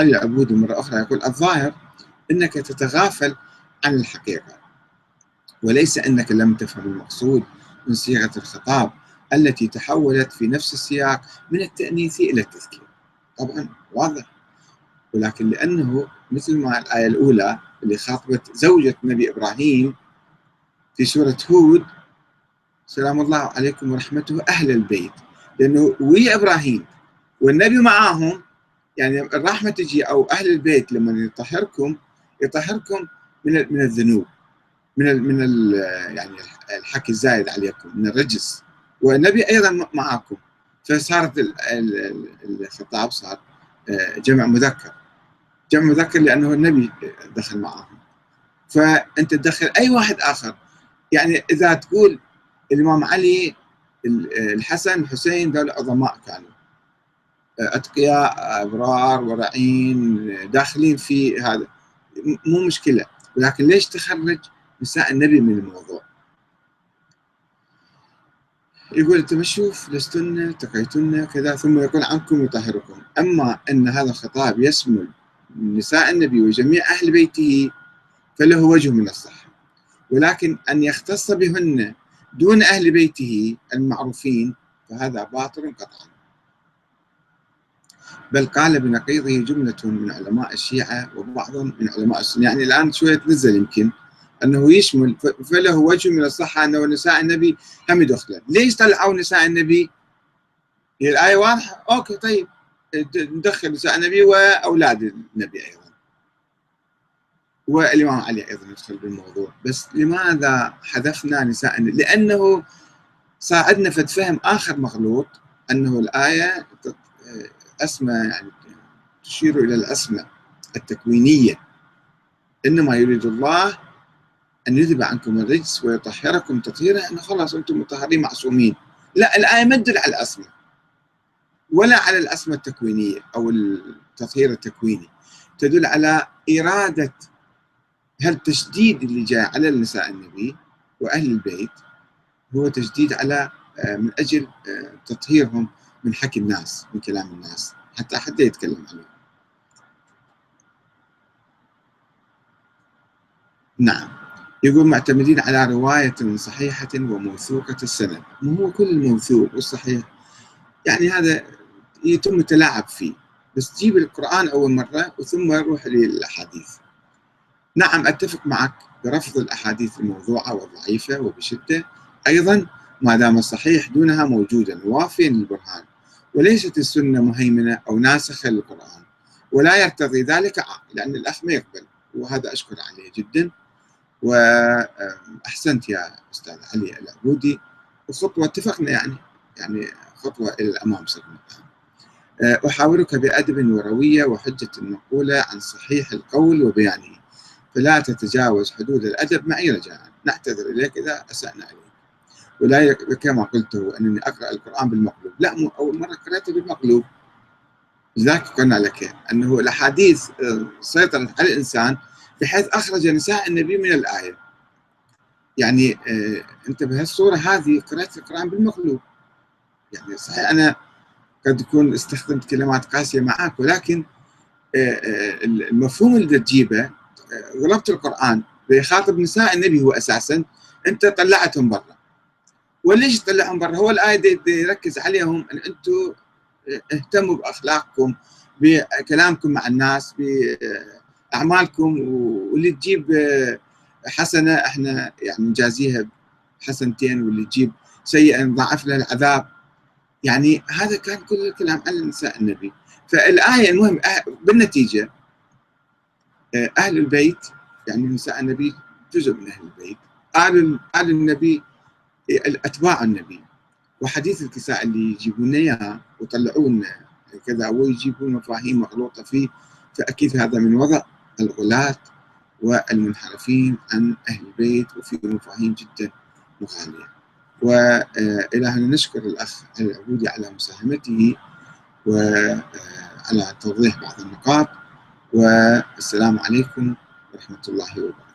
علي العبودي مرة أخرى؟ يقول الظاهر أنك تتغافل عن الحقيقة وليس أنك لم تفهم المقصود من صيغة الخطاب التي تحولت في نفس السياق من التأنيث إلى التذكير. طبعا واضح. ولكن لأنه مثل ما الآية الأولى اللي خاطبت زوجة نبي إبراهيم في سورة هود سلام الله عليكم ورحمته أهل البيت. لأنه ويا إبراهيم والنبي معاهم يعني الرحمة تجي أو أهل البيت لما يطهركم يطهركم من من الذنوب من من يعني الحكي الزايد عليكم من الرجس. والنبي أيضا معاكم. فصارت الخطاب صار آه، جمع مذكر. جمع مذكر لأنه النبي دخل معاهم. فأنت تدخل أي واحد آخر. يعني إذا تقول الإمام علي الحسن الحسين دول عظماء كانوا. أتقياء أبرار ورعين داخلين في هذا. مو مشكلة. ولكن ليش تخرج نساء النبي من الموضوع؟ يقول أنت بشوف لستن تقيتن كذا ثم يقول عنكم يطهركم. أما أن هذا الخطاب يشمل نساء النبي وجميع أهل بيته فله وجه من الصحة. ولكن أن يختص بهن دون أهل بيته المعروفين فهذا باطل قطعا. بل قال بنقيضه جملة من علماء الشيعة وبعض من علماء السنة. يعني الآن شوية تنزل يمكن أنه يشمل فله وجه من الصحة أنه نساء النبي هم يدخلن ليش طلعوا نساء النبي؟ هي الآية واضحة؟ أوكي طيب. ندخل نساء النبي وأولاد النبي أيضا. والإمام علي أيضا يدخل بالموضوع. بس لماذا حذفنا نساء النبي؟ لأنه صار فد فهم آخر مغلوط أنه الآية أسمى يعني تشير إلى الأسمى التكوينية. إنما يريد الله أن يذهب عنكم الرجس ويطهركم تطهيرا أنه خلاص أنتم مطهرين معصومين. لا الآية ما تدل على الأسمى ولا على الأسمى التكوينية أو التطهير التكويني. تدل على إرادة هالتشديد اللي جاء على النساء النبي وأهل البيت هو تشديد على آه، من أجل آه، تطهيرهم من حكي الناس من كلام الناس حتى حتى يتكلم عليه. نعم. يقول معتمدين على رواية صحيحة وموثوقة السند. مو هو كل الموثوق والصحيح يعني هذا يتم التلاعب فيه. بس تجيب القرآن أول مرة وثم يروح للأحاديث. نعم أتفق معك برفض الأحاديث الموضوعة والضعيفة وبشدة. أيضا ما دام الصحيح دونها موجودا وافيا للبرهان. وليست السنة مهيمنة أو ناسخة للقرآن ولا يرتضي ذلك لأن الأخ ما يقبل وهذا أشكر عليه جدا. وأحسنت يا أستاذ علي العبودي. وخطوة اتفقنا يعني يعني خطوة إلى الأمام صرنا أه، أحاورك بأدب وروية وحجة مقولة عن صحيح القول وبيانه. فلا تتجاوز حدود الأدب معي رجاء. نعتذر إليك إذا أسأنا عليك. ولا كما قلت أنني أقرأ القرآن بالمقلوب. لا أول مرة قرأته بالمقلوب. لذلك قلنا لك أنه الأحاديث أه، سيطرت على الإنسان بحيث أخرج نساء النبي من الآية. يعني آه أنت بهالصورة هذه قرأت القرآن بالمقلوب. يعني صحيح أنا قد يكون استخدمت كلمات قاسية معك ولكن آه آه المفهوم اللي تجيبه آه، غلبت القرآن بيخاطب نساء النبي هو أساسا أنت طلعتهم برا. وليش تطلعهم برا؟ هو الآية دي, دي يركز عليهم أن أنتم آه، اهتموا بأخلاقكم بكلامكم مع الناس اعمالكم واللي تجيب حسنة إحنا يعني نجازيها بحسنتين واللي تجيب سيئة نضاعف لها العذاب. يعني هذا كان كل الكلام عن نساء النبي. فالآية المهم بالنتيجة أهل البيت يعني نساء النبي جزء من أهل البيت. آل آل النبي اتباع النبي. وحديث الكساء اللي يجيبون إياه ويطلعون كذا ويجيبون مفاهيم مغلوطه فيه فأكيد هذا من وضع الغلاة والمنحرفين عن أهل البيت وفي مفاهيم جدا مغالية. وإلى هنا نشكر الأخ العبودي على مساهمته وعلى توضيح بعض النقاط والسلام عليكم ورحمة الله وبركاته.